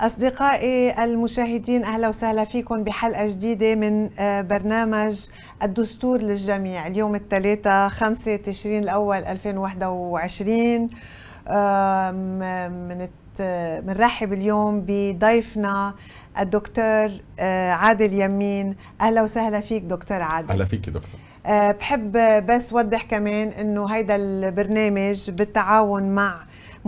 أصدقائي المشاهدين أهلا وسهلا فيكم بحلقة جديدة من آه، برنامج الدستور للجميع. اليوم الثلاثاء 5 تشرين الأول 2021 من بنرحب اليوم بضيفنا الدكتور آه، عادل يمين. أهلا وسهلا فيك دكتور عادل. أهلا فيك دكتور. آه، بحب بس وضح كمان إنه هيدا البرنامج بالتعاون مع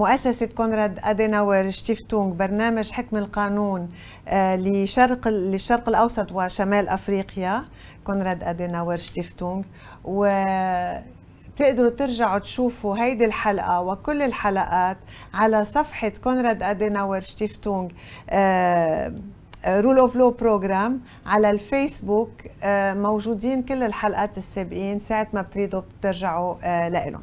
مؤسسة كونراد أديناور شتيفتونغ برنامج حكم القانون آه، لشرق للشرق الأوسط وشمال أفريقيا كونراد أديناور شتيفتونغ. و بتقدروا ترجعوا تشوفوا هيدي الحلقة وكل الحلقات على صفحة كونراد أديناور شتيفتونغ Rule of Law Program على الفيسبوك آه، موجودين كل الحلقات السابقين. ساعة ما بتريدوا بترجعوا آه، لإلهم.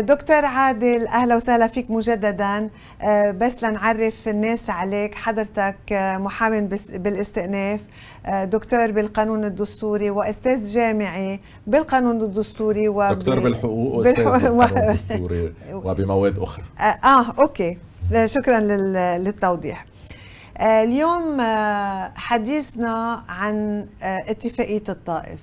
دكتور عادل أهلا وسهلا فيك مجددا. آه، بس لنعرف الناس عليك حضرتك آه، محامي بالاستئناف دكتور بالقانون الدستوري وأستاذ جامعي بالقانون الدستوري و دكتور بالحقوق وأستاذ بالقانون الدستوري وبمواد أخرى. آه أوكي. شكرا للتوضيح. اليوم حديثنا عن اتفاقية الطائف.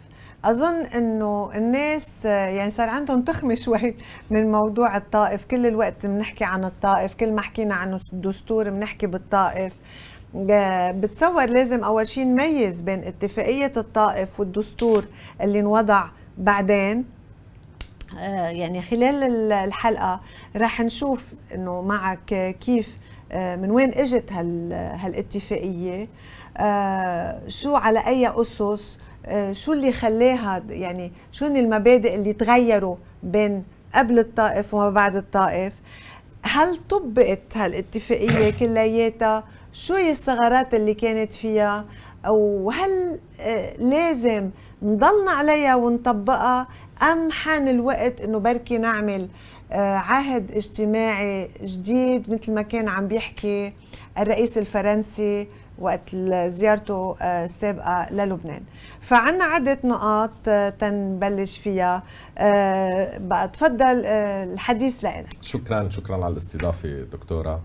أظن إنه الناس يعني صار عندهم تخمة شوي من موضوع الطائف. كل الوقت بنحكي عن الطائف كل ما حكينا عن الدستور بنحكي بالطائف. بتصور لازم أول شيء نميز بين اتفاقية الطائف والدستور اللي انوضع بعدين. آه، يعني خلال الحلقة راح نشوف إنه معك كيف آه، من وين إجت هالاتفاقية. آه، شو على أي أسس آه، شو اللي خلاها يعني شو المبادئ اللي تغيروا بين قبل الطائف وما بعد الطائف؟ هل طبقت هالاتفاقية كلياتها؟ شو هي الثغرات اللي كانت فيها؟ وهل آه، لازم نضلنا عليها ونطبقها؟ أم حان الوقت إنه بركي نعمل آه، عهد اجتماعي جديد مثل ما كان عم بيحكي الرئيس الفرنسي وقت زيارته آه، السابقة للبنان. فعنا عدة نقاط آه، تنبلش فيها. آه، بقى تفضل الحديث لنا شكرا شكرا على الاستضافة دكتورة.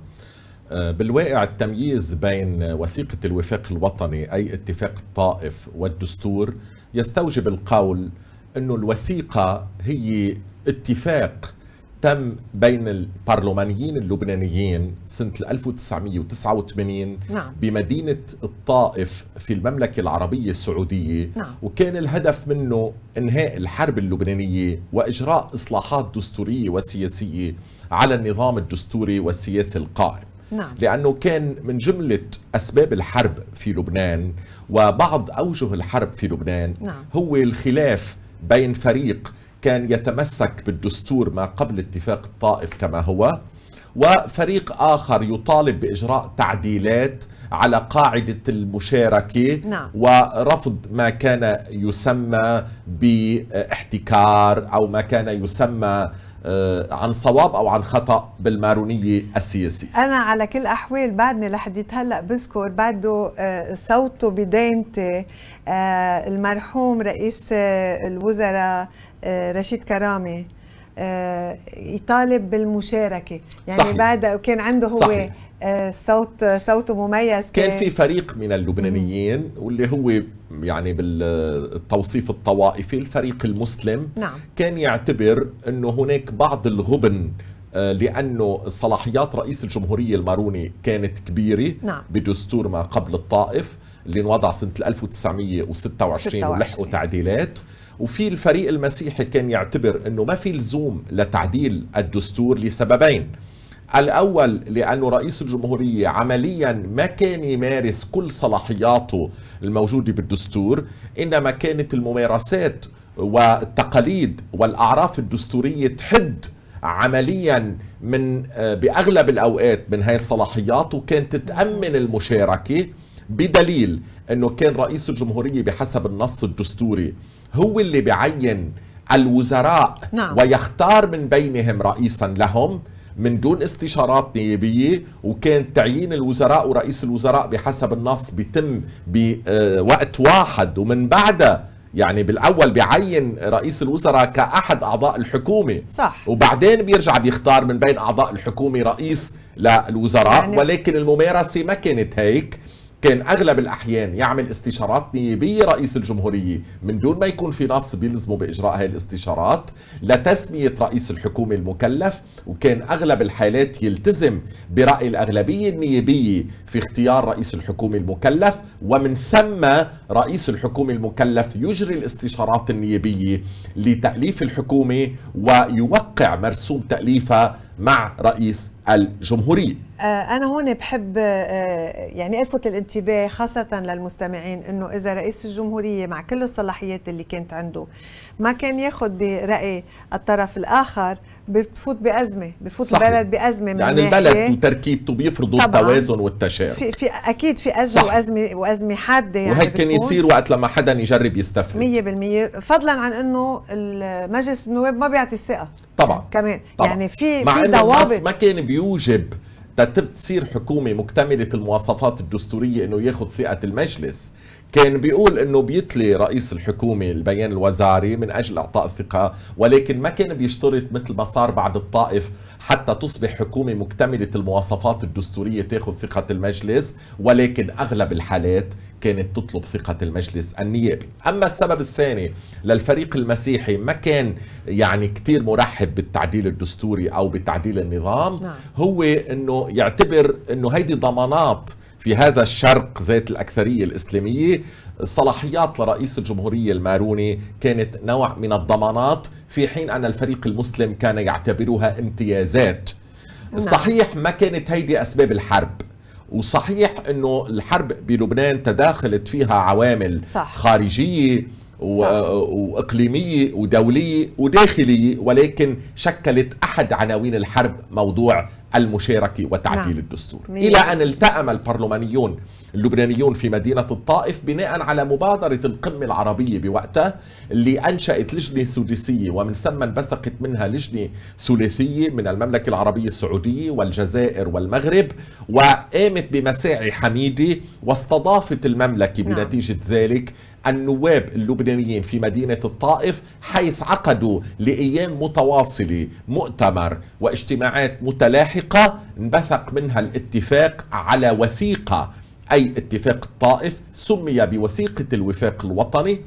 بالواقع التمييز بين وثيقة الوفاق الوطني أي اتفاق الطائف والدستور يستوجب القول أن الوثيقة هي اتفاق تم بين البرلمانيين اللبنانيين سنة 1989 نعم. بمدينة الطائف في المملكة العربية السعودية نعم. وكان الهدف منه إنهاء الحرب اللبنانية وإجراء إصلاحات دستورية وسياسية على النظام الدستوري والسياسي القائم نعم. لأنه كان من جملة أسباب الحرب في لبنان وبعض أوجه الحرب في لبنان نعم. هو الخلاف بين فريق كان يتمسك بالدستور ما قبل اتفاق الطائف كما هو وفريق آخر يطالب بإجراء تعديلات على قاعدة المشاركة نعم. ورفض ما كان يسمى باحتكار أو ما كان يسمى آه، عن صواب أو عن خطأ بالمارونية السياسية أنا على كل الاحوال بعدني لحديت هلأ بذكر بعده آه، صوته بدينتي آه، المرحوم رئيس الوزراء رشيد كرامي يطالب بالمشاركة يعني صحيح. بعد كان عنده هو صحيح. صوت صوته مميز كان في فريق من اللبنانيين واللي هو يعني بالتوصيف الطوائفي الفريق المسلم نعم. كان يعتبر إنه هناك بعض الغبن آه، لأنه صلاحيات رئيس الجمهورية الماروني كانت كبيرة نعم. بدستور ما قبل الطائف اللي انوضع سنة 1926 ولحقوا تعديلات وفي الفريق المسيحي كان يعتبر إنه ما في لزوم لتعديل الدستور لسببين. الأول لأنه رئيس الجمهورية عمليا ما كان يمارس كل صلاحياته الموجودة بالدستور إنما كانت الممارسات والتقاليد والأعراف الدستورية تحد عمليا من آه، بأغلب الأوقات من هاي الصلاحيات وكانت تتأمن المشاركة بدليل إنه كان رئيس الجمهورية بحسب النص الدستوري. هو اللي بيعين الوزراء نعم. ويختار من بينهم رئيسا لهم من دون استشارات نيابية وكان تعيين الوزراء ورئيس الوزراء بحسب النص بيتم بوقت واحد. ومن بعدها يعني بالأول بيعين رئيس الوزراء كأحد أعضاء الحكومة. صح. وبعدين بيرجع بيختار من بين أعضاء الحكومة رئيس للوزراء يعني- ولكن الممارسة ما كانت هيك. كان أغلب الأحيان يعمل استشارات نيابية رئيس الجمهورية. من دون ما يكون في نص بيلزمه بإجراء هاي الاستشارات لتسمية رئيس الحكومة المكلف وكان أغلب الحالات يلتزم برأي الأغلبية النيابية في اختيار رئيس الحكومة المكلف ومن ثم رئيس الحكومة المكلف يجري الاستشارات النيابية لتأليف الحكومة ويوقع مرسوم تأليفها مع رئيس الجمهورية. أنا هون بحب آه، يعني ألفت الانتباه خاصة للمستمعين إنه إذا رئيس الجمهورية مع كل الصلاحيات اللي كانت عنده ما كان ياخذ برأي الطرف الآخر بتفوت بأزمة بفوت صحيح. البلد بأزمة من يعني. البلد وتركيبته بيفرضوا. التوازن والتشارك في في أكيد في أزمة صح. وأزمة وأزمة حادة يعني وهيك كان. يصير وقت لما حدا يجرب يستفرد 100% فضلا عن إنه مجلس النواب ما بيعطي الثقة طبعا كمان طبعا. يعني في مع في ضوابط ما كان بيوجب تصير حكومة مكتملة المواصفات الدستورية إنه ياخذ ثقة المجلس. كان بيقول إنه بيتلي رئيس الحكومة البيان الوزاري من أجل إعطاء الثقة ولكن ما كان بيشترط مثل ما صار بعد الطائف حتى تصبح حكومة مكتملة المواصفات الدستورية تأخذ ثقة المجلس ولكن أغلب الحالات كانت تطلب ثقة المجلس النيابي أما السبب الثاني للفريق المسيحي ما كان يعني كتير مرحب بالتعديل الدستوري أو بتعديل النظام نعم. هو أنه يعتبر أنه هيدي ضمانات في هذا الشرق ذات الأكثرية الإسلامية الصلاحيات لرئيس الجمهورية الماروني كانت نوع من الضمانات في حين أن الفريق المسلم كان يعتبرها امتيازات نعم. صحيح ما كانت هيدي أسباب الحرب وصحيح إنه الحرب بلبنان تداخلت فيها عوامل صح. صح. وإقليمية ودولية وداخلية ولكن شكلت أحد عناوين الحرب موضوع المشاركة وتعديل نعم. الدستور مية إلى أن التأم البرلمانيون اللبنانيون في مدينة الطائف بناء على مبادرة القمة العربية بوقتها اللي أنشأت لجنة سداسية ومن ثم انبثقت منها لجنة ثلاثية من المملكة العربية السعودية والجزائر والمغرب وقامت بمساعي حميدة واستضافت المملكة نعم. بنتيجة ذلك النواب اللبنانيين في مدينة الطائف حيث عقدوا لأيام متواصلة مؤتمر واجتماعات متلاحقة انبثق منها الاتفاق على وثيقة أي اتفاق الطائف سمي بوثيقة الوفاق الوطني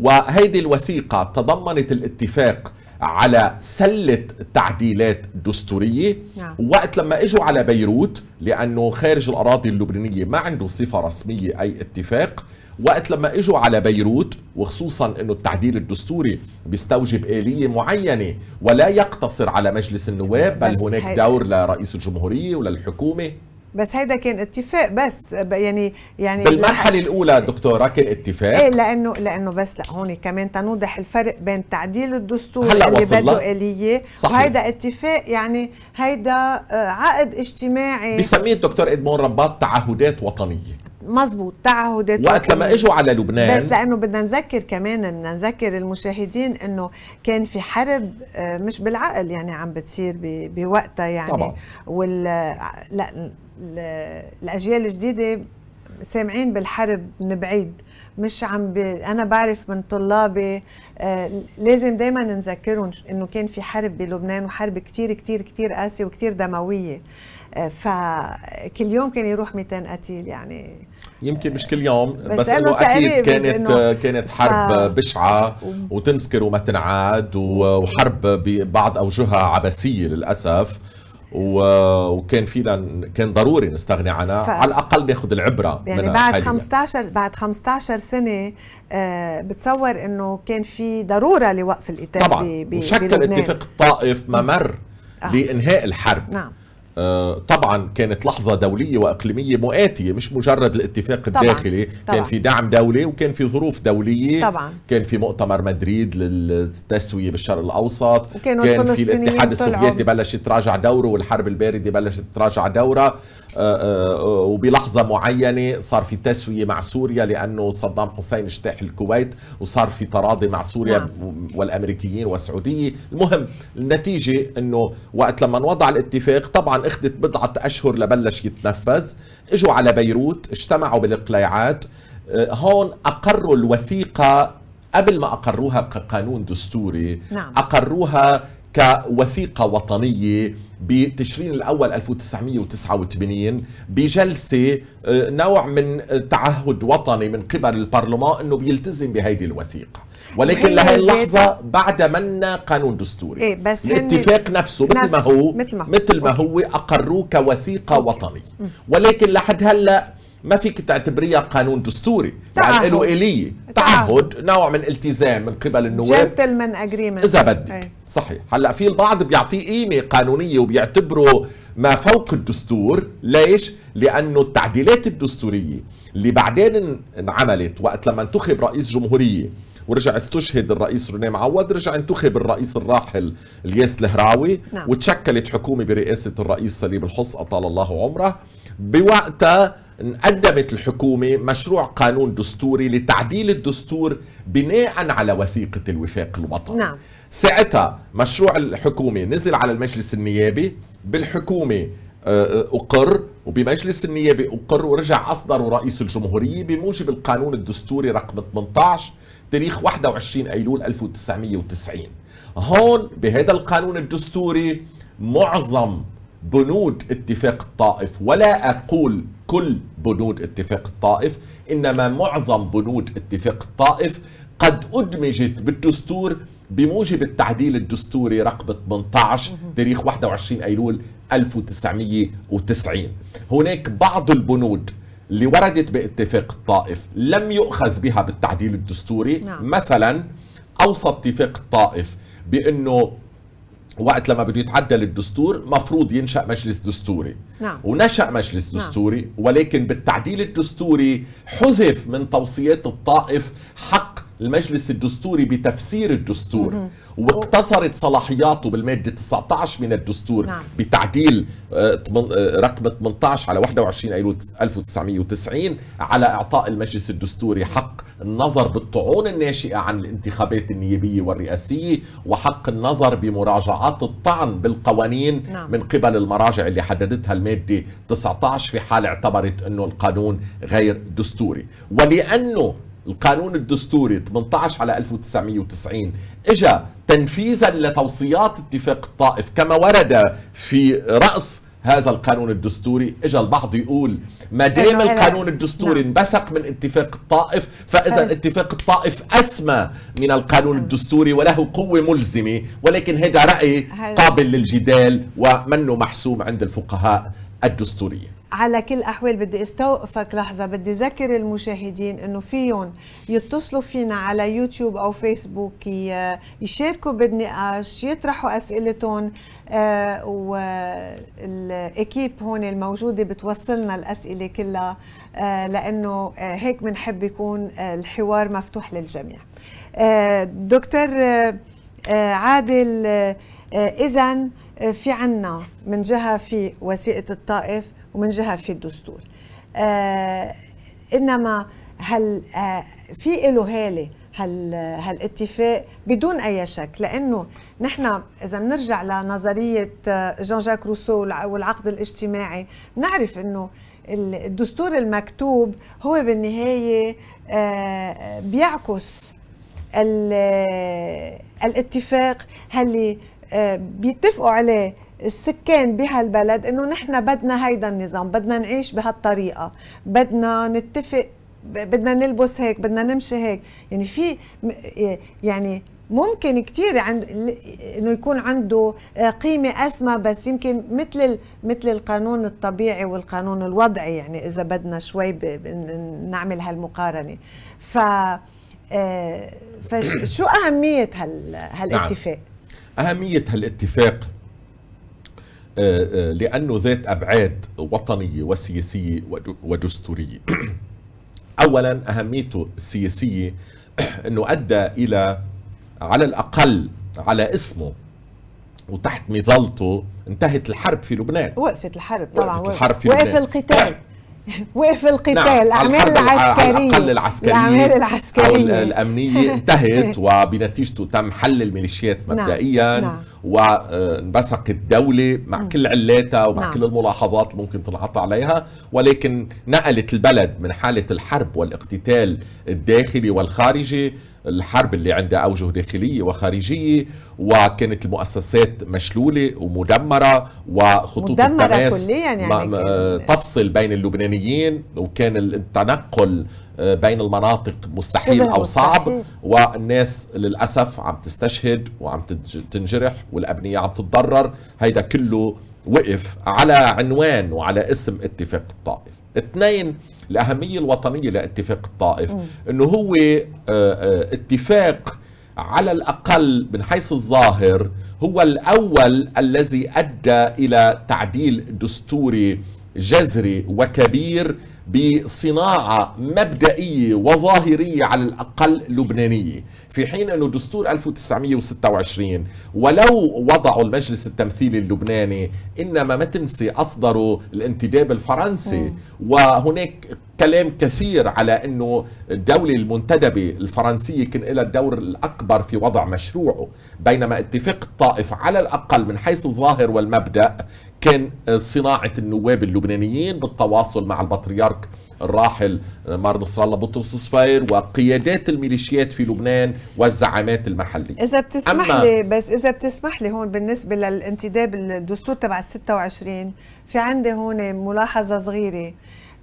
وهيدي الوثيقة تضمنت الاتفاق على سلة تعديلات دستورية نعم. وقت لما إجوا على بيروت لأنه خارج الأراضي اللبنانية ما عنده صفة رسمية أي اتفاق وقت لما اجوا على بيروت وخصوصا إنه التعديل الدستوري بيستوجب آلية معينة ولا يقتصر على مجلس النواب بل هناك دور لرئيس الجمهورية وللحكومة بس هيدا كان اتفاق بس يعني يعني بالمرحلة الأولى دكتورة كان اتفاق إيه لأنه لأنه بس لا هون كمان تنوضح الفرق بين تعديل الدستور هلأ اللي. بده آلية صحيح. وهيدا اتفاق يعني هيدا آه، عقد اجتماعي بسميه الدكتور إدمون رباط تعهدات وطنية مزبوط تعهدات وقت لما. إجوا على لبنان بس لأنه بدنا نذكر كمان بدنا نذكر المشاهدين إنه كان في حرب آه، مش بالعقل يعني عم بتصير بوقتها يعني طبعاً. وال لا ال- الأجيال الجديدة سامعين بالحرب من بعيد مش عم ب... أنا بعرف من طلابي آه لازم دائما نذكرهم إنه كان في حرب بلبنان وحرب كتير كتير كتير قاسية وكتير دموية فكل يوم كان يروح 200 قتيل يعني يمكن مش كل يوم بس بس, إنه أكيد كانت إنه- كانت حرب ف- بشعة وتنسكر وما تنعاد وحرب ببعض أوجهها عبثيه للأسف وكان فينا كان ضروري نستغني عنها ف- على الأقل ناخذ العبرة يعني منها بعد حالياً. 15 بعد 15 سنة آه بتصور إنه كان في ضرورة لوقف القتال طبعا ب- ب- وشكل. اتفاق الطائف ممر آه. لإنهاء الحرب نعم طبعا كانت لحظة دولية وإقليمية مؤاتية مش مجرد الاتفاق طبعاً، الداخلي. طبعاً. كان في دعم دولي وكان في ظروف دولية. طبعاً. كان في مؤتمر مدريد للتسوية بالشرق وكانوا كان في الاتحاد السوفيتي بلش يتراجع دوره والحرب الباردة بلشت تراجع دورها آه، آه، وبلحظة معينة صار في تسوية مع سوريا لأنه صدام حسين اجتاح الكويت وصار في تراضي مع سوريا نعم. والأمريكيين والسعودية، المهم النتيجة إنه وقت لما وضع الاتفاق طبعا أخذت بضعة أشهر لبلش يتنفذ، إجوا على بيروت اجتمعوا بالاقلاعات، آه، هون أقروا الوثيقة قبل ما أقروها كقانون دستوري نعم. أقروها كوثيقة وطنية بتشرين الأول 1989 بجلسة آه، نوع من تعهد وطني من قبل البرلمان أنه بيلتزم بهيدي الوثيقة. ولكن لهي اللحظة بعد منا قانون دستوري. إيه، بس الاتفاق نفسه مثل ما هو مثل ما هو. مثل ما okay. هو أقروه كوثيقة وطنية. ولكن لحد هلأ ما فيك تعتبريها قانون دستوري. تعهد. يعني له إلية تعهد. نوع من التزام من قبل النواب. gentleman agreement. إذا بدك. صحيح. هلأ في البعض بيعطيه قيمة قانونية وبيعتبره ما فوق الدستور. ليش؟ لأنه التعديلات الدستورية اللي بعدين ان- انعملت وقت لما انتخب رئيس جمهورية ورجع استشهد الرئيس روني معود رجع انتخب الرئيس الراحل الياس الهراوي نعم. وتشكلت حكومة برئاسة الرئيس سليم الحص أطال الله عمره. بوقتها قدمت الحكومة مشروع قانون دستوري لتعديل الدستور بناء على وثيقة الوفاق الوطني نعم. ساعتها مشروع الحكومة نزل على المجلس النيابي بالحكومة آه، أقر وبمجلس النيابي أقر ورجع أصدره رئيس الجمهورية بموجب القانون الدستوري رقم 18 تاريخ 21 أيلول 1990 هون بهذا القانون الدستوري معظم بنود اتفاق الطائف ولا أقول كل بنود اتفاق الطائف إنما معظم بنود اتفاق الطائف قد أدمجت بالدستور بموجب التعديل الدستوري رقم 18 تاريخ 21 أيلول 1990 هناك بعض البنود اللي وردت باتفاق الطائف لم يؤخذ بها بالتعديل الدستوري نعم. مثلا أوصى اتفاق الطائف بأنه وقت لما بده يتعدل الدستور مفروض ينشأ مجلس دستوري نعم. ونشأ مجلس نعم. دستوري ولكن بالتعديل الدستوري حذف من توصيات الطائف حق المجلس الدستوري بتفسير الدستور واقتصرت صلاحياته بالمادة 19 من الدستور نعم. بتعديل آه، آه، رقم 18 على 21 أيلول 1990 على إعطاء المجلس الدستوري حق النظر بالطعون الناشئة عن الانتخابات النيابية والرئاسية وحق النظر بمراجعات الطعن بالقوانين نعم. من قبل المراجع اللي حددتها المادة 19 في حال اعتبرت أنه القانون غير دستوري ولأنه القانون الدستوري 18 على 1990 اجى تنفيذا لتوصيات اتفاق الطائف كما ورد في رأس هذا القانون الدستوري اجى البعض يقول ما دام القانون الدستوري نعم. انبثق من اتفاق الطائف فاذا اتفاق الطائف أسمى من القانون الدستوري وله قوة ملزمة ولكن هذا رأي قابل للجدال ومنه محسوم عند الفقهاء الدستوريه على كل الاحوال بدي أستوقفك. لحظة بدي اذكر المشاهدين إنه فيهم يتصلوا فينا على يوتيوب أو فيسبوك يشاركوا بالنقاش يطرحوا أسئلتهم آه والإكيب هون الموجودة بتوصلنا الأسئلة كلها آه لأنه آه هيك بنحب يكون الحوار مفتوح للجميع. دكتور عادل اذا في عنا من جهة في وثيقه الطائف ومن جهه في الدستور. آه إنما هل آه في له هالة هال هالاتفاق بدون أي شك لأنه نحن إذا بنرجع لنظرية جان جاك روسو والع- والعقد الاجتماعي بنعرف إنه الدستور المكتوب هو بالنهاية آه، بيعكس ال- الاتفاق اللي بيتفقوا عليه السكان بهالبلد إنه نحن بدنا هيدا النظام بدنا نعيش بهالطريقة بدنا نتفق بدنا نلبس هيك بدنا نمشي هيك. يعني في يعني ممكن كتير عند إنه يكون عنده آه، قيمة اسمى بس يمكن مثل مثل القانون الطبيعي والقانون الوضعي يعني إذا بدنا شوي ب- نعمل هالمقارنة. ف آه، فشو أهمية هال هالاتفاق؟ أهمية هالاتفاق آه، آه، لأنه ذات أبعاد وطنية وسياسية ود- ودستورية أولا أهميته السياسية أنه أدى إلى على الأقل على اسمه وتحت مظلته انتهت الحرب في لبنان. وقفت الحرب طبعا وقفت الحرب في وقف لبنان. القتال. وقف القتال نعم، الاعمال العسكرية الأقل العسكرية الأعمال أو ال- العسكريه الأمنية انتهت وبنتيجته تم حل الميليشيات نعم، مبدئيا نعم. وانبثقت الدولة مع كل علاتها ومع نعم. كل الملاحظات اللي ممكن تنحط عليها ولكن نقلت البلد من حالة الحرب والاقتتال الداخلي والخارجي الحرب اللي عندها أوجه داخلية وخارجية وكانت المؤسسات مشلولة ومدمرة وخطوط مدمرة التماس كلياً يعني تفصل بين اللبنانيين وكان التنقل آه، بين المناطق مستحيل أو صعب. والناس للأسف عم تستشهد وعم تنجرح والأبنية عم تتضرر هيدا كله وقف على عنوان وعلى اسم اتفاق الطائف اثنين الأهمية الوطنية لاتفاق الطائف أنه هو آه، آه، اتفاق على الأقل من حيث الظاهر هو الأول الذي أدى إلى تعديل دستوري جذري وكبير بصناعة مبدئية وظاهرية على الأقل لبنانية. في حين أنه دستور 1926 ولو وضعوا المجلس التمثيلي اللبناني إنما ما تنسي أصدروا الانتداب الفرنسي. وهناك كلام كثير على أنه الدولة المنتدبة الفرنسية كان لها الدور الأكبر في وضع مشروعه بينما اتفاق الطائف على الأقل من حيث الظاهر والمبدأ كان صناعة النواب اللبنانيين بالتواصل مع البطريرك الراحل مار نصر الله بطرس صفير وقيادات الميليشيات في لبنان والزعامات المحلية. إذا بتسمح لي بس إذا بتسمح لي هون بالنسبة للانتداب الدستور تبع ال 26 في عندي هون ملاحظة صغيرة.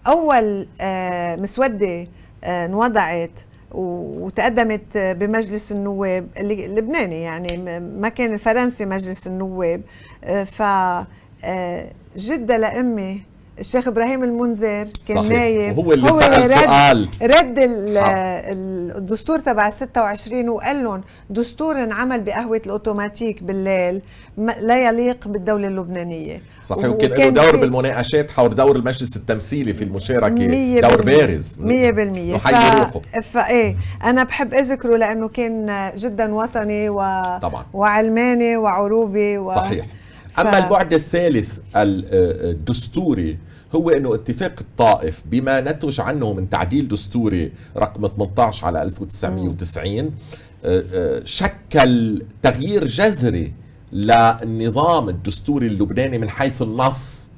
أول آه، مسودة آه، انوضعت وتقدمت بمجلس النواب اللبناني يعني ما كان الفرنسي مجلس النواب. آه، ف آه، جدة لأمي الشيخ إبراهيم المنذر كان صحيح. نايب وهو اللي سأل رد سؤال. رد. الدستور تبع 26 وقال لهم دستور انعمل بقهوة الأوتوماتيك بالليل لا يليق بالدولة اللبنانية صحيح وكان له دور بالمناقشات حول دور المجلس التمثيلي في المشاركة مية دور. بارز مية بالمية نحيي روحه فايه أنا بحب أذكره لأنه كان جدا وطني و... طبعا. وعلماني وعروبي و... صحيح أما البعد الثالث ال- آه، الدستوري هو إنه اتفاق الطائف بما نتج عنه من تعديل دستوري رقم 18 على 1990 آه، آه، شكل تغيير جذري للنظام الدستوري اللبناني من حيث النص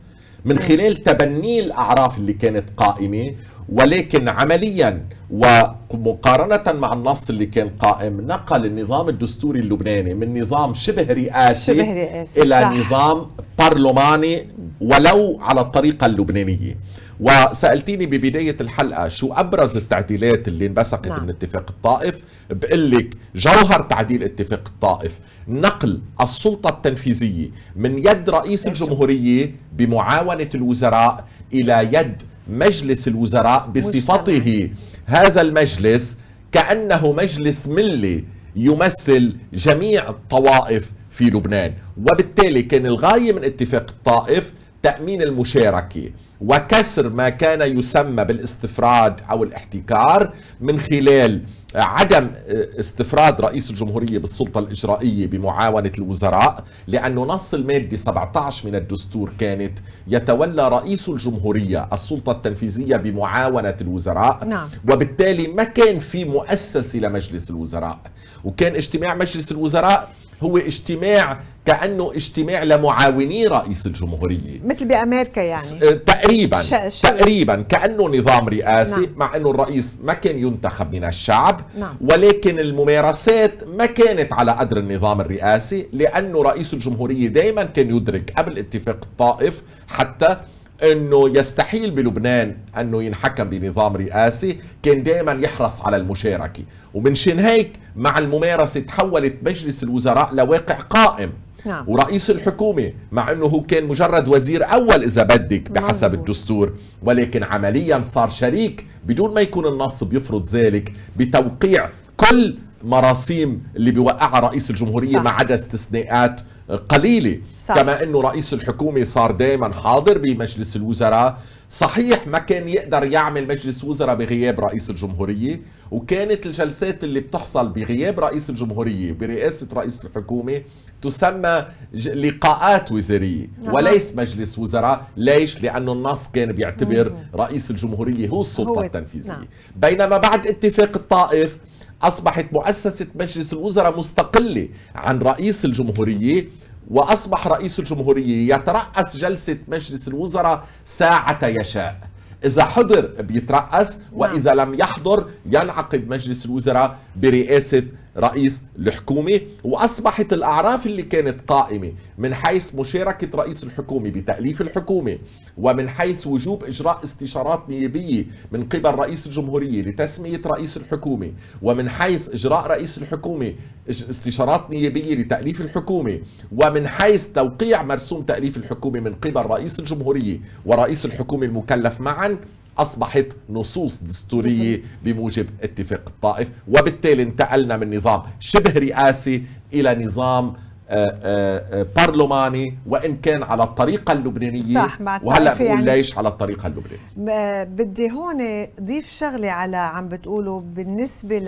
من خلال تبني الأعراف اللي كانت قائمة ولكن عمليا ومقارنة مع النص اللي كان قائم نقل النظام الدستوري اللبناني من نظام شبه رئاسي شبه رئاسي، إلى صح. نظام برلماني ولو على الطريقة اللبنانية وسألتيني ببداية الحلقة شو أبرز التعديلات اللي انبثقت نعم. من اتفاق الطائف؟ بقول لك جوهر تعديل اتفاق الطائف. نقل السلطة التنفيذية من يد رئيس الجمهورية بمعاونة الوزراء إلى يد مجلس الوزراء بصفته. هذا المجلس كأنه مجلس ملي يمثل جميع الطوائف في لبنان. وبالتالي كان الغاية من اتفاق الطائف تأمين المشاركة. وكسر ما كان يسمى بالاستفراد أو الاحتكار من خلال عدم استفراد رئيس الجمهورية بالسلطة الإجرائية بمعاونة الوزراء لأنه نص المادة 17 من الدستور كانت يتولى رئيس الجمهورية السلطة التنفيذية بمعاونة الوزراء نعم. وبالتالي ما كان في مؤسسة لمجلس الوزراء وكان اجتماع مجلس الوزراء هو اجتماع كأنه اجتماع لمعاوني رئيس الجمهورية مثل بأمريكا يعني آه، تقريبا ش- ش- تقريبا كأنه نظام رئاسي نعم. مع إنه الرئيس ما كان ينتخب من الشعب نعم. ولكن الممارسات ما كانت على قدر النظام الرئاسي لأنه رئيس الجمهورية دائما كان يدرك قبل اتفاق الطائف حتى إنه يستحيل بلبنان إنه ينحكم بنظام رئاسي كان دائما يحرص على المشاركة ومن شان هيك مع الممارسة تحولت مجلس الوزراء لواقع قائم نعم. ورئيس الحكومة مع أنه هو كان مجرد وزير أول إذا بدك بحسب مظبوط. الدستور ولكن عمليا صار شريك بدون ما يكون النص بيفرض ذلك بتوقيع كل مراسيم اللي بيوقعها رئيس الجمهورية صح. ما عدا استثناءات قليلة صح. كما أنه رئيس الحكومة صار دائما حاضر بمجلس الوزراء صحيح ما كان يقدر يعمل مجلس وزراء بغياب رئيس الجمهورية وكانت الجلسات اللي بتحصل بغياب رئيس الجمهورية برئاسة رئيس الحكومة تسمى لقاءات وزارية نعم. وليس مجلس وزراء ليش؟ لأنه النص كان بيعتبر رئيس الجمهورية هو السلطة هو- التنفيذية نعم. بينما بعد اتفاق الطائف أصبحت مؤسسة مجلس الوزراء مستقلة عن رئيس الجمهورية وأصبح رئيس الجمهورية يترأس جلسة مجلس الوزراء ساعة يشاء. إذا حضر بيترأس وإذا لم يحضر ينعقد مجلس الوزراء برئاسة رئيس الحكومة وأصبحت الأعراف اللي كانت قائمة من حيث مشاركة رئيس الحكومة بتأليف الحكومة ومن حيث وجوب إجراء استشارات نيابية من قبل رئيس الجمهورية لتسمية رئيس الحكومة ومن حيث إجراء رئيس الحكومة استشارات نيابية لتأليف الحكومة ومن حيث توقيع مرسوم تأليف الحكومة من قبل رئيس الجمهورية ورئيس الحكومة المكلف معا. أصبحت نصوص دستورية بموجب اتفاق الطائف وبالتالي انتقلنا من نظام شبه رئاسي إلى نظام آه، آه، آه، برلماني وإن كان على الطريقة اللبنانية. صح وهلأ بقول يعني. ليش على الطريقة اللبنانية؟ بدي هون ضيف شغلة على عم بتقولوا بالنسبة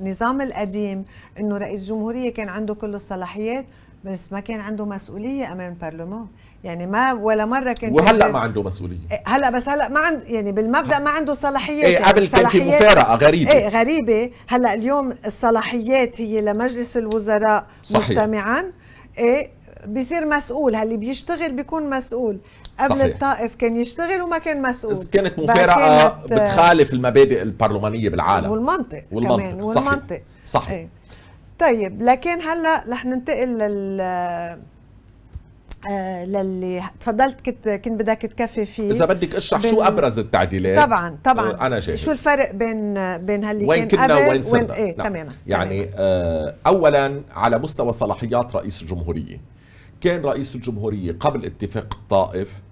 للنظام القديم إنه رئيس جمهورية كان عنده كل الصلاحيات بس ما كان عنده مسؤولية أمام البرلمان يعني ما ولا مرة كان وهلأ ما عنده مسؤولية إيه، هلأ بس هلأ ما عنده يعني بالمبدأ ما عنده صلاحيات إيه قبل كان في مفارقة غريبة إيه غريبة هلأ اليوم الصلاحيات هي لمجلس الوزراء صحيح. مجتمعا إيه بيصير مسؤول هاللي بيشتغل بيكون مسؤول قبل صحيح. الطائف كان يشتغل وما كان مسؤول كانت مفارقة بتخالف المبادئ البرلمانية بالعالم والمنطق, والمنطق. كمان والمنطق صحيح, صحيح. إيه. طيب لكن هلأ رح ننتقل لل آه للي تفضلت كنت كنت بدك تكفي فيه إذا بدك اشرح شو أبرز التعديلات؟ طبعا طبعا. آه أنا جاهز شو الفرق بين بين هاللي وين كان كنا وين صرنا؟ وين إيه نعم. تماما يعني تماماً. آه اولا على مستوى صلاحيات رئيس الجمهورية. كان رئيس الجمهورية قبل اتفاق الطائف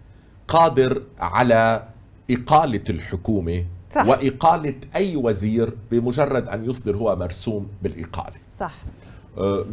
قادر على إقالة الحكومة صح. وإقالة أي وزير بمجرد أن يصدر هو مرسوم بالإقالة. صح.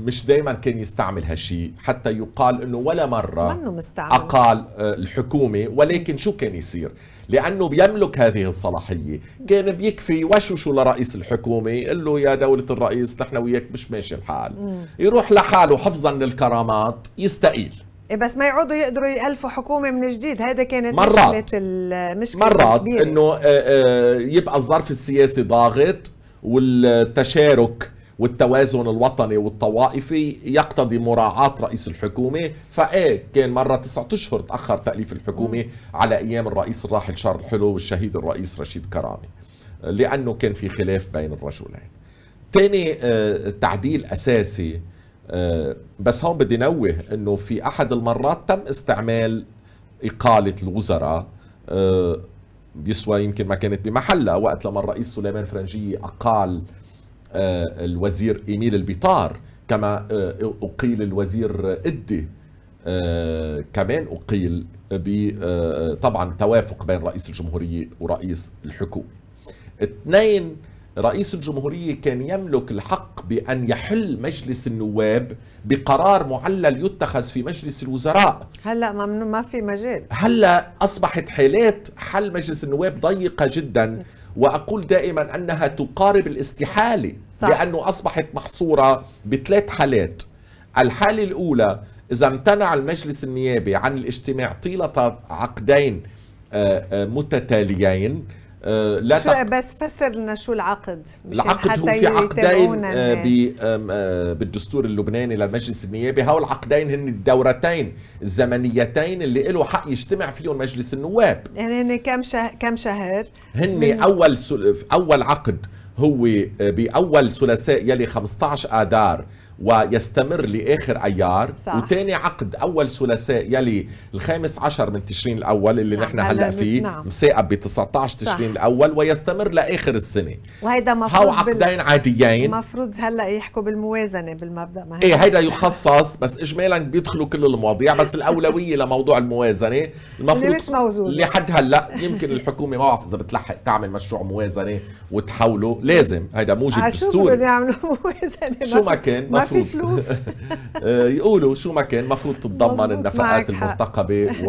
مش دائما كان يستعمل هالشيء حتى يقال إنه ولا مرة منه مستعمل. أقال آه، الحكومة ولكن شو كان يصير؟ لأنه بيملك هذه الصلاحية. كان بيكفي وشوشو لرئيس الحكومة يقول له يا دولة الرئيس نحن وياك مش ماشي الحال. يروح لحاله حفظا للكرامات يستقيل. إيه بس ما يعودوا يقدروا يألفوا حكومة من جديد. هذا كانت مرات. مشكلة المشكلة مرات إنه آه، يبقى الظرف السياسي ضاغط والتشارك والتوازن الوطني والطوائفي يقتضي مراعاة رئيس الحكومة. فإيه كان مرة تسعة أشهر تأخر تأليف الحكومة على أيام الرئيس الراحل شارل الحلو والشهيد الرئيس رشيد كرامي لأنه كان في خلاف بين الرجلين. تاني آه، تعديل أساسي آه، بس هون بدي نوه أنه في أحد المرات تم استعمال إقالة الوزراء آه، بيسوى يمكن ما كانت بمحلها وقت لما الرئيس سليمان فرنجي أقال آه، الوزير إيميل البيطار كما آه، أقيل الوزير إدي. آه، كمان أقيل طبعا توافق بين رئيس الجمهورية ورئيس الحكومة. اثنين رئيس الجمهورية كان يملك الحق بأن يحل مجلس النواب بقرار معلل يتخذ في مجلس الوزراء. هلأ ما ما في مجال. هلأ أصبحت حالات حل مجلس النواب ضيقة جدا. وأقول دائما أنها تقارب الاستحالة صح. لأنه أصبحت محصورة بثلاث حالات الحالة الأولى إذا امتنع المجلس النيابي عن الاجتماع طيلة عقدين آه، آه، متتاليين لا شو بس فسر لنا شو العقد العقد هو في عقدين بالدستور اللبناني للمجلس النيابي. هول العقدين هن الدورتين الزمنيتين اللي له حق يجتمع فيهم مجلس النواب. يعني هن كم شهر كم شهر؟ هن أول أول عقد هو بأول ثلاثاء يلي 15 آذار. ويستمر لآخر ايار صح. وتاني عقد أول ثلاثاء يلي الخامس عشر من تشرين الأول اللي نعم. نحن هلأ فيه نعم. مساقب ب 19 تشرين الأول ويستمر لآخر السنة. وهيدا مفروض هو عقدين بال... عاديين؟ المفروض هلأ يحكوا بالموازنة بالمبدأ ما إيه هيدا يخصص بس اجمالا بيدخلوا كل المواضيع بس الأولوية لموضوع الموازنة. المفروض اللي مش موجود. لحد هلأ يمكن الحكومة ما بعرف إذا بتلحق تعمل مشروع موازنة وتحوله لازم. هيدا موجب دستوري. شو يعملوا موازنة. شو ما كان فلوس. آه، يقولوا شو ما كان المفروض تتضمن النفقات المرتقبة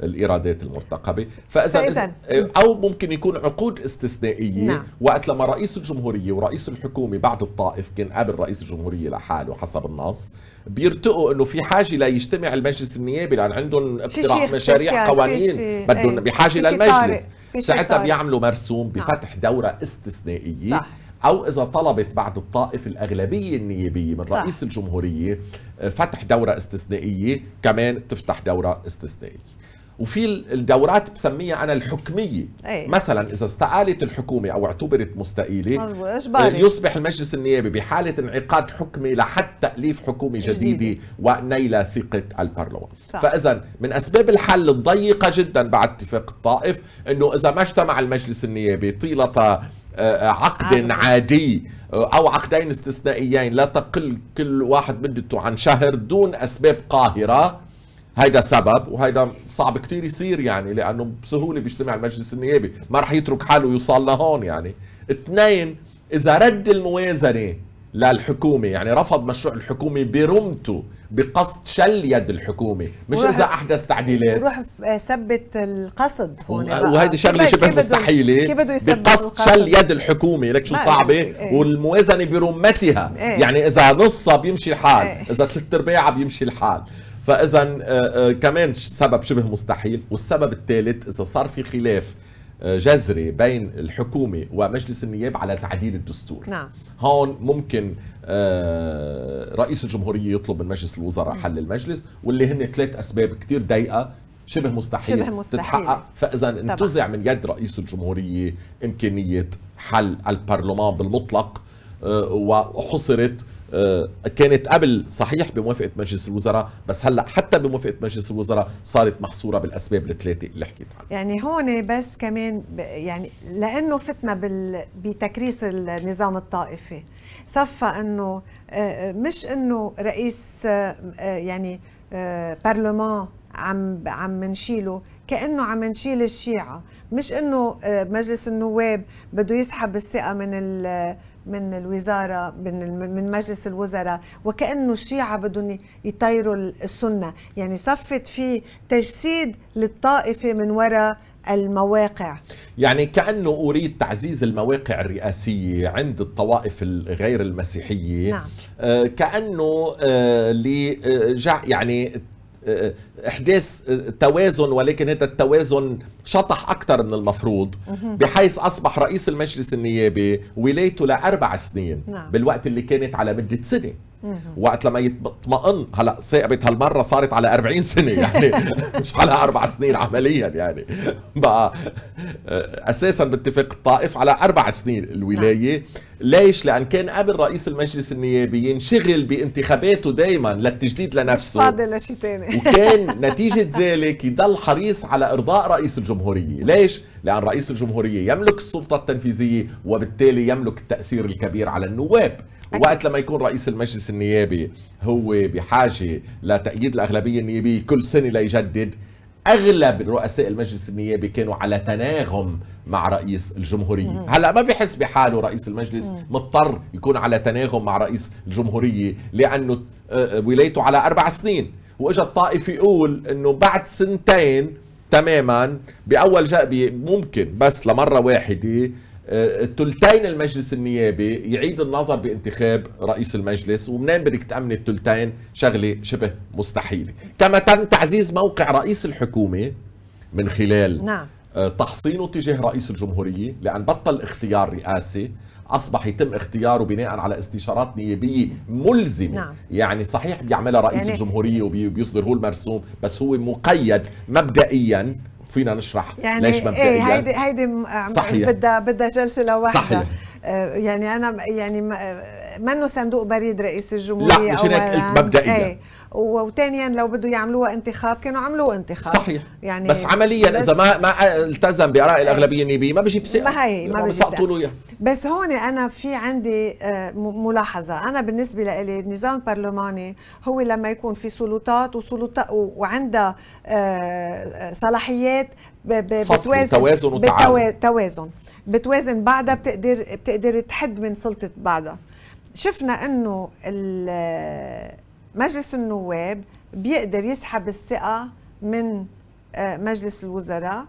والايرادات المرتقبة. فإذا آه، أو ممكن يكون عقود استثنائية. نعم. وقت لما رئيس الجمهورية ورئيس الحكومة بعد الطائف كان قبل رئيس الجمهورية لحاله حسب النص بيرتقوا إنه في حاجة ليجتمع المجلس النيابي لأن عندهم اقتراح مشاريع قوانين. بدهم بحاجة للمجلس. ساعتها بيعملوا مرسوم نعم. بفتح دورة استثنائية. صح. أو إذا طلبت بعد الطائف الأغلبية النيابية من صح. رئيس الجمهورية آه، فتح دورة استثنائية كمان تفتح دورة استثنائية وفي الدورات بسميها أنا الحكمية أي. مثلا إذا استقالت الحكومة أو اعتبرت مستقيلة اجباري يصبح المجلس النيابي بحالة انعقاد حكمي لحد تأليف حكومة جديدة, جديدة. ونيل ثقة البرلمان صح. فإذا من أسباب الحل الضيقة جدا بعد اتفاق الطائف أنه إذا ما اجتمع المجلس النيابي طيلة آه، عقد. عادي أو عقدين استثنائيين. لا تقل كل واحد مدته عن شهر دون أسباب قاهرة. هيدا سبب وهيدا صعب كتير يصير يعني لأنه بسهولة بيجتمع المجلس النيابي. ما رح يترك حاله يوصل لهون يعني. اثنين إذا رد الموازنة للحكومة يعني رفض مشروع الحكومة برمته بقصد شل يد الحكومة مش إذا أحدث تعديلات وروح ف- ثبت القصد هون. وهيدي شغلة شبه مستحيلة بقصد؟ شل يد الحكومة لك شو صعبة إيه. والموازنه برمتها إيه. يعني إذا نصها بيمشي الحال إيه. إذا ثلاث ارباعها بيمشي الحال فاذا آه، آه، كمان سبب شبه مستحيل والسبب الثالث إذا صار في خلاف جذري بين الحكومة ومجلس النياب على تعديل الدستور. نعم. هون ممكن آه، رئيس الجمهورية يطلب من مجلس الوزراء حل المجلس واللي هن ثلاث أسباب كتير ضيقة شبه مستحيل, شبه مستحيل. تتحقق. فإذا انتزع من يد رئيس الجمهورية إمكانية حل البرلمان بالمطلق آه، وحصرت كانت قبل صحيح بموافقة مجلس الوزراء بس هلأ حتى بموافقة مجلس الوزراء صارت محصورة بالأسباب الثلاثة اللي حكيت عنها. يعني هون بس كمان يعني لأنه فتنا بال بتكريس النظام الطائفي. صفى إنه آه، مش إنه رئيس آه، آه، يعني آه، برلمان عم عم منشيله كأنه عم نشيل الشيعة. مش إنه آه، مجلس النواب بده يسحب الثقة من من الوزارة من من مجلس الوزراء وكأنه الشيعة بدهم يطيروا السنة. يعني صفت في تجسيد للطائفة من وراء المواقع. يعني كأنه أريد تعزيز المواقع الرئاسية عند الطوائف الغير المسيحية. نعم. آه، كأنه آه، لجع يعني آه، توازن ولكن هذا التوازن شطح أكثر من المفروض بحيث أصبح رئيس المجلس النيابي ولايته لأربع سنين نعم. بالوقت اللي كانت على مدة سنة. وقت لما يطمئن هلا ثاقبت هالمرة صارت على 40 سنة يعني مش على أربع سنين عمليا يعني. بقى أساسا باتفاق الطائف على أربع سنين الولاية. ليش؟ لأن كان قبل رئيس المجلس النيابي ينشغل بانتخاباته دائما للتجديد لنفسه. فاضل لشيء ثاني وكان نتيجة ذلك يضل حريص على إرضاء رئيس الجمهورية. ليش؟ لأن رئيس الجمهورية يملك السلطة التنفيذية وبالتالي يملك التأثير الكبير على النواب. وقت لما يكون رئيس المجلس النيابي هو بحاجة لتأييد الأغلبية النيابية كل سنة ليجدد أغلب رؤساء المجلس النيابي كانوا على تناغم مع رئيس الجمهورية. هلا ما بحس بحاله رئيس المجلس مضطر يكون على تناغم مع رئيس الجمهورية لأنه آه، ولايته على أربع سنين. وإجا الطائف يقول إنه بعد سنتين تماما بأول جأبي ممكن بس لمرة واحدة تلتين المجلس النيابي يعيد النظر بانتخاب رئيس المجلس ومنين بدك تأمني التلتين شغلة شبه مستحيلة كما تم تعزيز موقع رئيس الحكومة من خلال نعم. آه، تحصينه تجاه رئيس الجمهورية لأن بطل اختيار رئاسي أصبح يتم اختياره بناء على استشارات نيابية ملزمة نعم. يعني صحيح بيعملها رئيس يعني- الجمهورية وبيصدر هو المرسوم بس هو مقيد مبدئيا فينا نشرح يعني ليش إيه مبدئيا هيدي هيدي صحيح. بدها بدها جلسة لوحدها صحيح. آه، يعني أنا يعني آه، منه صندوق بريد رئيس الجمهورية لا، مشان هيك. قلت مبدئياً. إيه وثانيا لو بده يعملوها انتخاب كانوا عملوه انتخاب. صحيح. يعني بس عمليا إذا ما ما التزم بآراء الأغلبية النيابيه ما بيجيب ثقة. ما هي- ما بيسقطوا له ثقة. اياه بس هون أنا في عندي آه، ملاحظة. أنا بالنسبة لي النظام البرلماني هو لما يكون في سلطات وسلطات وعندها آه، صلاحيات ب- ب- فصل، توازن وتعاون. بتوا- توازن. بتوازن بعضها بتقدر بتقدر تحد من سلطة بعضها شفنا إنه مجلس النواب بيقدر يسحب الثقة من آه، مجلس الوزراء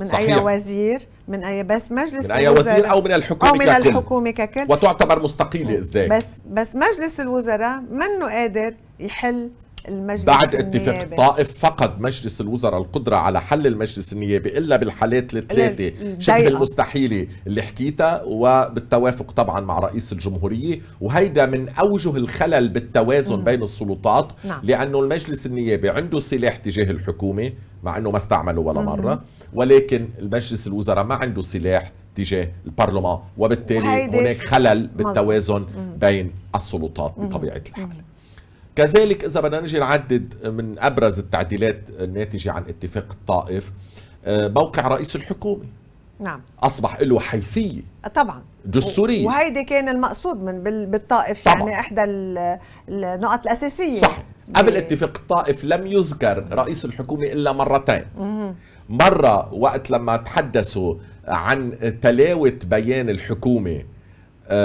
من صحيح. اي وزير من أي بس مجلس من أي الوزراء- وزير أو من الحكومة أو من ككل. الحكومة ككل. وتعتبر مستقيلة ذاك بس بس مجلس الوزراء منه قادر يحل المجلس بعد اتفاق. الطائف فقد مجلس الوزراء القدرة على حل المجلس النيابي إلا بالحالات الثلاثة. شبه المستحيلة اللي حكيتها وبالتوافق طبعا مع رئيس الجمهورية وهيدا من أوجه الخلل بالتوازن مم. بين السلطات نعم. لأنه المجلس النيابي عنده سلاح تجاه الحكومة مع أنه ما استعمله ولا مم. مرة ولكن المجلس الوزراء ما عنده سلاح تجاه البرلمان وبالتالي هناك خلل. بالتوازن مم. بين السلطات بطبيعة الحال مم. كذلك إذا بدنا نجي نعدد من أبرز التعديلات الناتجة عن اتفاق الطائف آه، موقع رئيس الحكومة. نعم. أصبح له حيثية. طبعا. دستورية. وهيدي كان المقصود من بال- بالطائف طبعاً. يعني إحدى ال- النقط الأساسية. صح. ب- قبل اتفاق الطائف لم يذكر رئيس الحكومة إلا مرتين. مرة وقت لما تحدثوا عن تلاوة بيان الحكومة آه،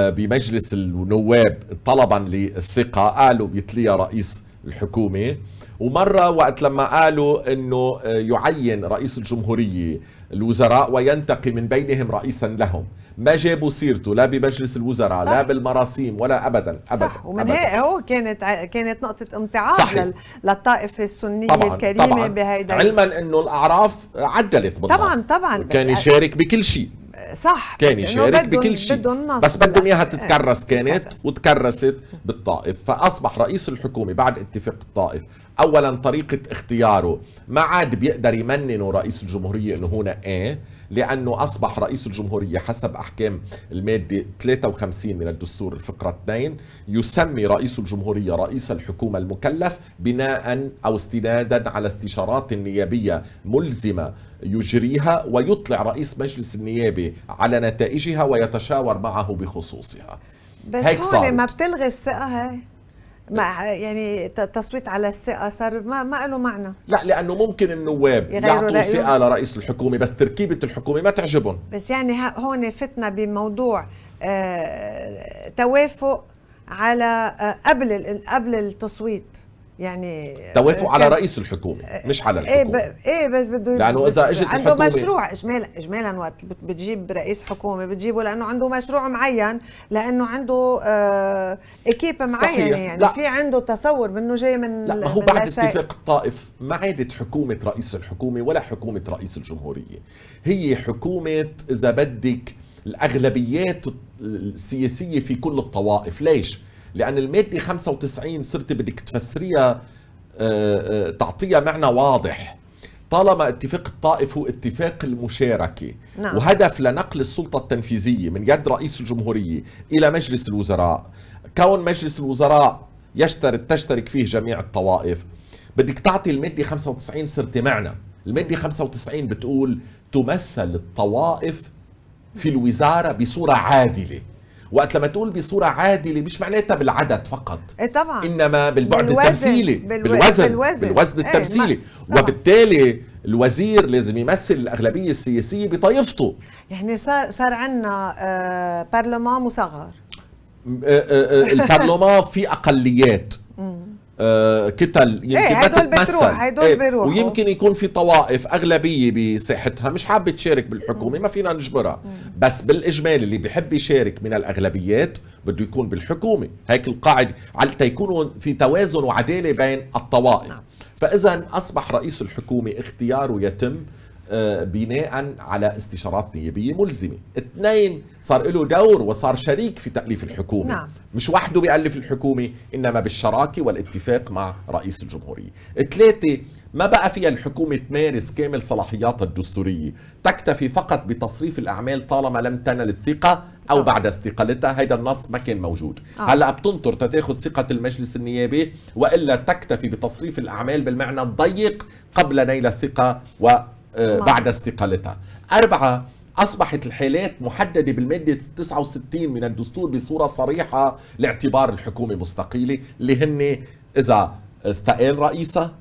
بمجلس النواب طلبا للثقة قالوا بيتليها رئيس الحكومة ومرة وقت لما قالوا إنه آه، يعين رئيس الجمهورية الوزراء وينتقي من بينهم رئيسا لهم. ما جابوا سيرته لا بمجلس الوزراء لا صح. بالمراسيم ولا ابدا ابدا صح ومن أبداً. هيك هو كانت كانت نقطة امتعاض للطائفة السنية طبعا الكريمة طبعا. بهيدا علما إنه الأعراف عدلت بالنص. طبعاً- طبعاً، كان يشارك بكل شيء. صح كان يشارك بكل شيء. بس بدهم إياها تتكرس كانت. وتكرست بالطائف. فأصبح رئيس الحكومة بعد اتفاق الطائف اولا طريقة اختياره. ما عاد بيقدر يمننه رئيس الجمهورية إنه هنا إيه لأنه أصبح رئيس الجمهورية حسب أحكام المادة 53 من الدستور الفقرة 2 يسمي رئيس الجمهورية رئيس الحكومة المكلف بناء أو استنادا على استشارات نيابية ملزمة يجريها ويطلع رئيس مجلس النيابة على نتائجها ويتشاور معه بخصوصها بس هيك هون صارت. ما بتلغي الثقة هاي ما يعني تصويت على الثقة صار ما ما له معنى. لا لأنه ممكن النواب يعطوا. ثقه لرئيس الحكومة بس تركيبة الحكومة ما تعجبهم. بس يعني هون فتنا بموضوع آه توافق على آه قبل ال- قبل التصويت. يعني توافق على رئيس الحكومة مش على إيه الحكومة ب... إيه بس بده لأنه إذا إجت عنده الحكومة- مشروع اجمالا اجمالا وقت بت- بتجيب رئيس حكومة بتجيبه لأنه عنده مشروع معين لأنه عنده آه صحيح. معينة يعني لا. في عنده تصور منه جاي من لا ما هو بعد. اتفاق الطائف ما عادت حكومة رئيس الحكومة ولا حكومة رئيس الجمهورية هي حكومة إذا بدك الأغلبيات السياسية في كل الطوائف ليش؟ لأن المادة 95 صرت بدك تفسريها آه، آه، تعطيها معنى واضح. طالما اتفاق الطائف هو اتفاق المشاركة. نعم. وهدف لنقل السلطة التنفيذية من يد رئيس الجمهورية إلى مجلس الوزراء. كون مجلس الوزراء يشترك تشترك فيه جميع الطوائف. بدك تعطي المادة 95 صرت معنى. المادة 95 بتقول تمثل الطوائف في الوزارة بصورة عادلة. وقت لما تقول بصورة عادلة مش معناتها بالعدد فقط إيه طبعا إنما بالبعد بالوزن. التمثيلي بالو- بالوزن بالوزن. بالوزن إيه، التمثيلي طبعاً. وبالتالي الوزير لازم يمثل الأغلبية السياسية بطائفته يعني صار صار عندنا آه برلمان مصغر آه، آه، آه، البرلمان في أقليات آه، كتل يمكن إيه، ما هدول بتروح، هدول إيه، بيروحوا. ويمكن يكون في طوائف أغلبية بساحتها مش حابة تشارك بالحكومة ما فينا نجبرها. بس بالاجمال اللي بيحب يشارك من الأغلبيات بده يكون بالحكومة. هيك القاعدة على تيكونوا في توازن وعدالة بين الطوائف. فإذا أصبح رئيس الحكومة اختياره يتم بناء على استشارات نيابية ملزمة اثنين صار له دور وصار شريك في تأليف الحكومة نعم. مش وحده بيألف الحكومة إنما بالشراكة والاتفاق مع رئيس الجمهورية ثلاثة ما بقى فيها الحكومة تمارس كامل صلاحياتها الدستورية تكتفي فقط بتصريف الأعمال طالما لم تنل الثقة أو آه. بعد استقالتها هيدا النص ما كان موجود آه. هلأ بتنطر تتاخد ثقة المجلس النيابي وإلا تكتفي بتصريف الأعمال بالمعنى الضيق قبل نيل الثقة وبعد استقالتها أربعة أصبحت الحالات محددة بالمادة 69 من الدستور بصورة صريحة لاعتبار الحكومة مستقيلة اللي هن إذا استقال رئيسها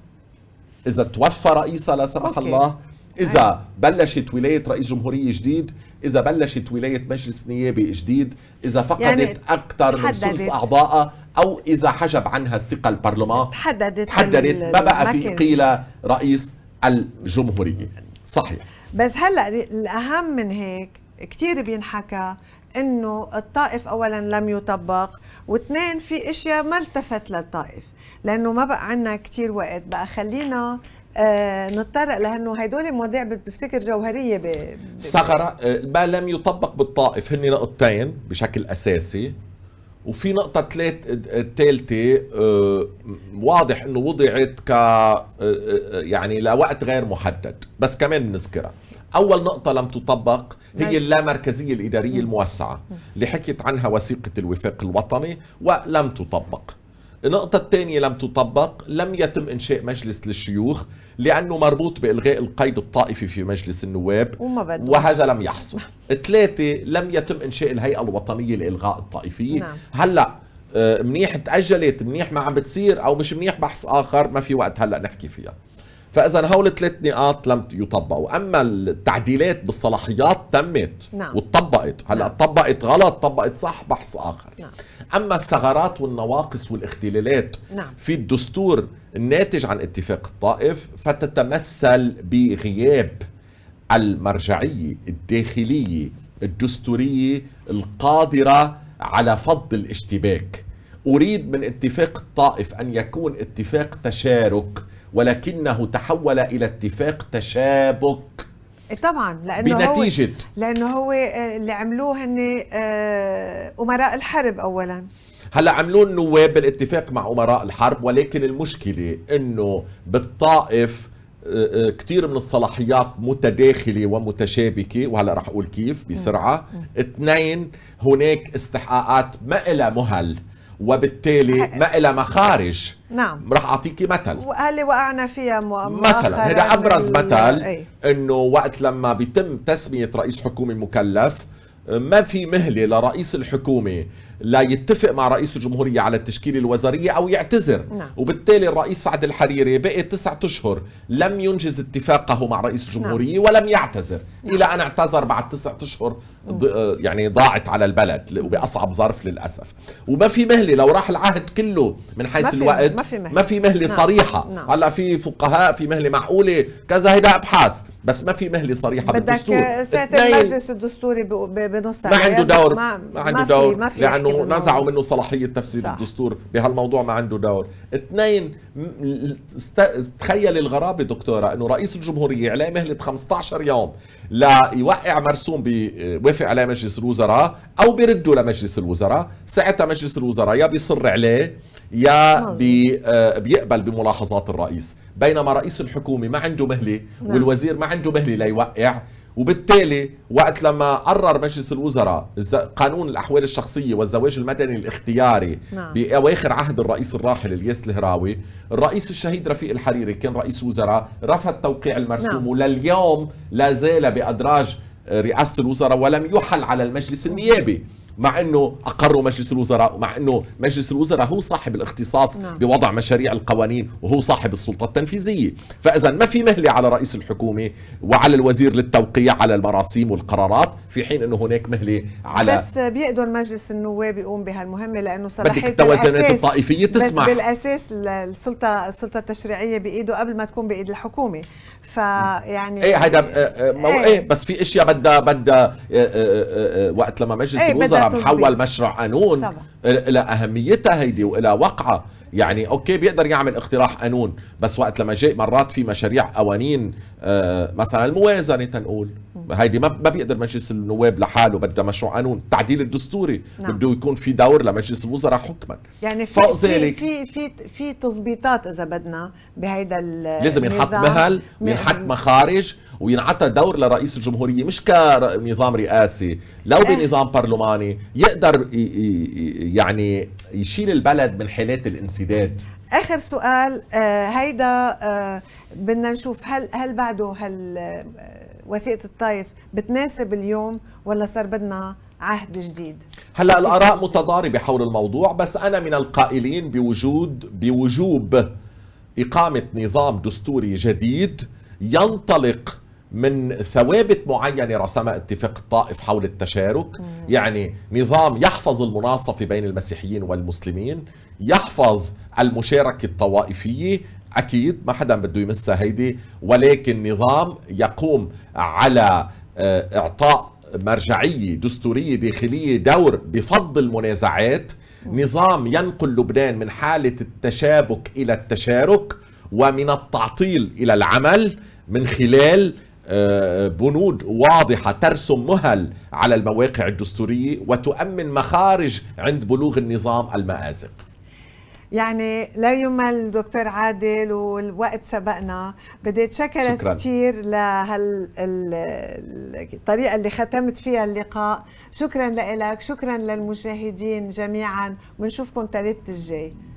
إذا توفى رئيسها لا سمح أوكي. الله إذا بلشت ولاية رئيس جمهورية جديد إذا بلشت ولاية مجلس نيابي جديد إذا فقدت يعني أكثر من. ثلث أعضائها أو إذا حجب عنها الثقة البرلمان تحددت تحددت ما بقى في. قيل رئيس الجمهورية صحيح. بس هلا الأهم من هيك كثير بينحكى إنه الطائف اولا لم يطبق واثنين في أشياء ما التفت للطائف لأنه ما بقى عنا كتير وقت. بقى خلينا آه نتطرق لأنه هدول مواضيع بفتكر جوهرية ب... ب... ثغرة آه، ما لم يطبق بالطائف. هن نقطتين بشكل أساسي. وفي نقطة ثلاث الثالثة آه، واضح إنه وضعت ك آه، يعني لوقت غير محدد بس كمان بنذكرها أول نقطة لم تطبق هي اللامركزية الإدارية الموسعة اللي حكيت عنها وثيقة الوفاق الوطني ولم تطبق. النقطة الثانية لم تطبق لم يتم إنشاء مجلس للشيوخ لأنه مربوط بإلغاء القيد الطائفي في مجلس النواب وما وهذا لم يحصل. ثلاثة لم يتم إنشاء الهيئة الوطنية لإلغاء الطائفية. نعم. هلأ آه، منيح تأجلت منيح ما عم بتصير أو مش منيح بحث آخر ما في وقت هلأ نحكي فيها. فإذا هول الثلاث نقاط لم يطبقوا أما التعديلات بالصلاحيات تمت نعم. وطبقت هلأ نعم. طبقت غلط طبقت صح بحث آخر نعم. أما الثغرات والنواقص والاختلالات نعم. في الدستور الناتج عن اتفاق الطائف فتتمثل بغياب المرجعية الداخلية الدستورية القادرة على فض الاشتباك أريد من اتفاق الطائف أن يكون اتفاق تشارك ولكنه تحول إلى اتفاق تشابك. إيه طبعا لأنه بنتيجة. هو لأنه هو آه، اللي عملوه هن آه، أمراء الحرب اولا. هلأ عملوا النواب بالاتفاق مع أمراء الحرب ولكن المشكلة إنه بالطائف آه، كثير من الصلاحيات متداخلة ومتشابكة وهلأ رح أقول كيف بسرعة. اثنين هناك استحقاقات ما لها مهل. وبالتالي ما لها مخارج. نعم. رح اعطيكي مثل. وهل وقعنا فيها مثلا هذا أبرز مثل إنه وقت لما بيتم تسمية رئيس حكومة مكلف ما في مهلة لرئيس الحكومة. لا يتفق مع رئيس الجمهورية على التشكيلة الوزارية أو يعتذر. نعم. وبالتالي الرئيس سعد الحريري بقي تسعة أشهر لم ينجز اتفاقه مع رئيس الجمهورية نعم. ولم يعتذر. نعم. إلى أن اعتذر بعد تسعة أشهر آه، يعني ضاعت على البلد وبأصعب ظرف للأسف. وما في مهلة لو راح العهد كله من حيث ما في الوقت ما في مهلة, ما في مهلة نعم. صريحة. نعم. هلأ في فقهاء في مهلة معقولة كذا هيدا أبحاث. بس ما في مهلة صريحة بالدستور. بدك ساعه المجلس الدستوري بنص ما عنده دور. ما, ما عنده ما دور. ما في لأنه نزعوا منه صلاحية تفسير صح. الدستور بهالموضوع ما عنده دور اثنين. تخيل الغرابة دكتورة إنه رئيس الجمهورية عليه مهلة 15 يوم ليوقع مرسوم بيوافق عليه مجلس الوزراء أو بيرده لمجلس الوزراء ساعتها مجلس الوزراء يا بيصر عليه يا بي آه، بيقبل بملاحظات الرئيس بينما رئيس الحكومة ما عنده مهلة نعم. والوزير ما عنده مهلة ليوقع وبالتالي وقت لما قرر مجلس الوزراء قانون الأحوال الشخصية والزواج المدني الاختياري نعم. بأواخر عهد الرئيس الراحل إلياس الهراوي الرئيس الشهيد رفيق الحريري كان رئيس وزراء رفض توقيع المرسوم نعم. ولليوم لا زال بأدراج رئاسة الوزراء ولم يحل على المجلس النيابي مع إنه اقروا مجلس الوزراء ومع إنه مجلس الوزراء هو صاحب الاختصاص نعم. بوضع مشاريع القوانين وهو صاحب السلطة التنفيذية. فاذا ما في مهلة على رئيس الحكومة وعلى الوزير للتوقيع على المراسيم والقرارات في حين إنه هناك مهلة على بس بيقدر مجلس النواب يقوم بهالمهمة لأنه صلاحيه بدك التوازنات الطائفية تسمح. بس بالأساس السلطه السلطة التشريعية بإيده قبل ما تكون بإيد الحكومة. فيعني إيه هيدا آه، آه، مو إيه, إيه بس في إشياء بدها بدها آه، وقت لما مجلس إيه الوزراء محول مشروع قانون طبعا. لها أهميتها هيدي والها وقعها. يعني أوكي بيقدر يعمل اقتراح قانون بس وقت لما جاي مرات في مشاريع قوانين آه مثلا الموازنة تنقول. هيدي ما ما بيقدر مجلس النواب لحاله بدها مشروع قانون. التعديل الدستوري نعم. بده يكون في دور لمجلس الوزراء حكما. يعني في فوق ذلك في في في تظبيطات إذا بدنا بهيدا لازم ينحط مهل وينحط مخارج وينعطى دور لرئيس الجمهورية مش كنظام رئاسي. لو. بنظام برلماني يقدر يعني يشيل البلد من حالات الانسداد. آخر سؤال آه هيدا آه بدنا نشوف هل هل بعده هل آه وثيقة الطائف بتناسب اليوم ولا صار بدنا عهد جديد؟ هلا الآراء متضاربة حول الموضوع بس أنا من القائلين بوجود بوجوب إقامة نظام دستوري جديد ينطلق من ثوابت معينة رسمها اتفاق الطائف حول التشارك. مم. يعني نظام يحفظ المناصفة بين المسيحيين والمسلمين يحفظ المشاركة الطوائفية أكيد ما حدا بده يمسها هيدي ولكن نظام يقوم على آه، إعطاء مرجعية دستورية داخلية دور بفض المنازعات. نظام ينقل لبنان من حالة التشابك إلى التشارك ومن التعطيل إلى العمل من خلال آه، بنود واضحة ترسم مهل على المواقع الدستورية وتؤمن مخارج عند بلوغ النظام المآزق. يعني لا يمل دكتور عادل والوقت سبقنا. بدي اتشكر كثير لهال الطريقة اللي ختمت فيها اللقاء. شكرا لك شكرا للمشاهدين جميعا. ونشوفكم ثلاث الجاي.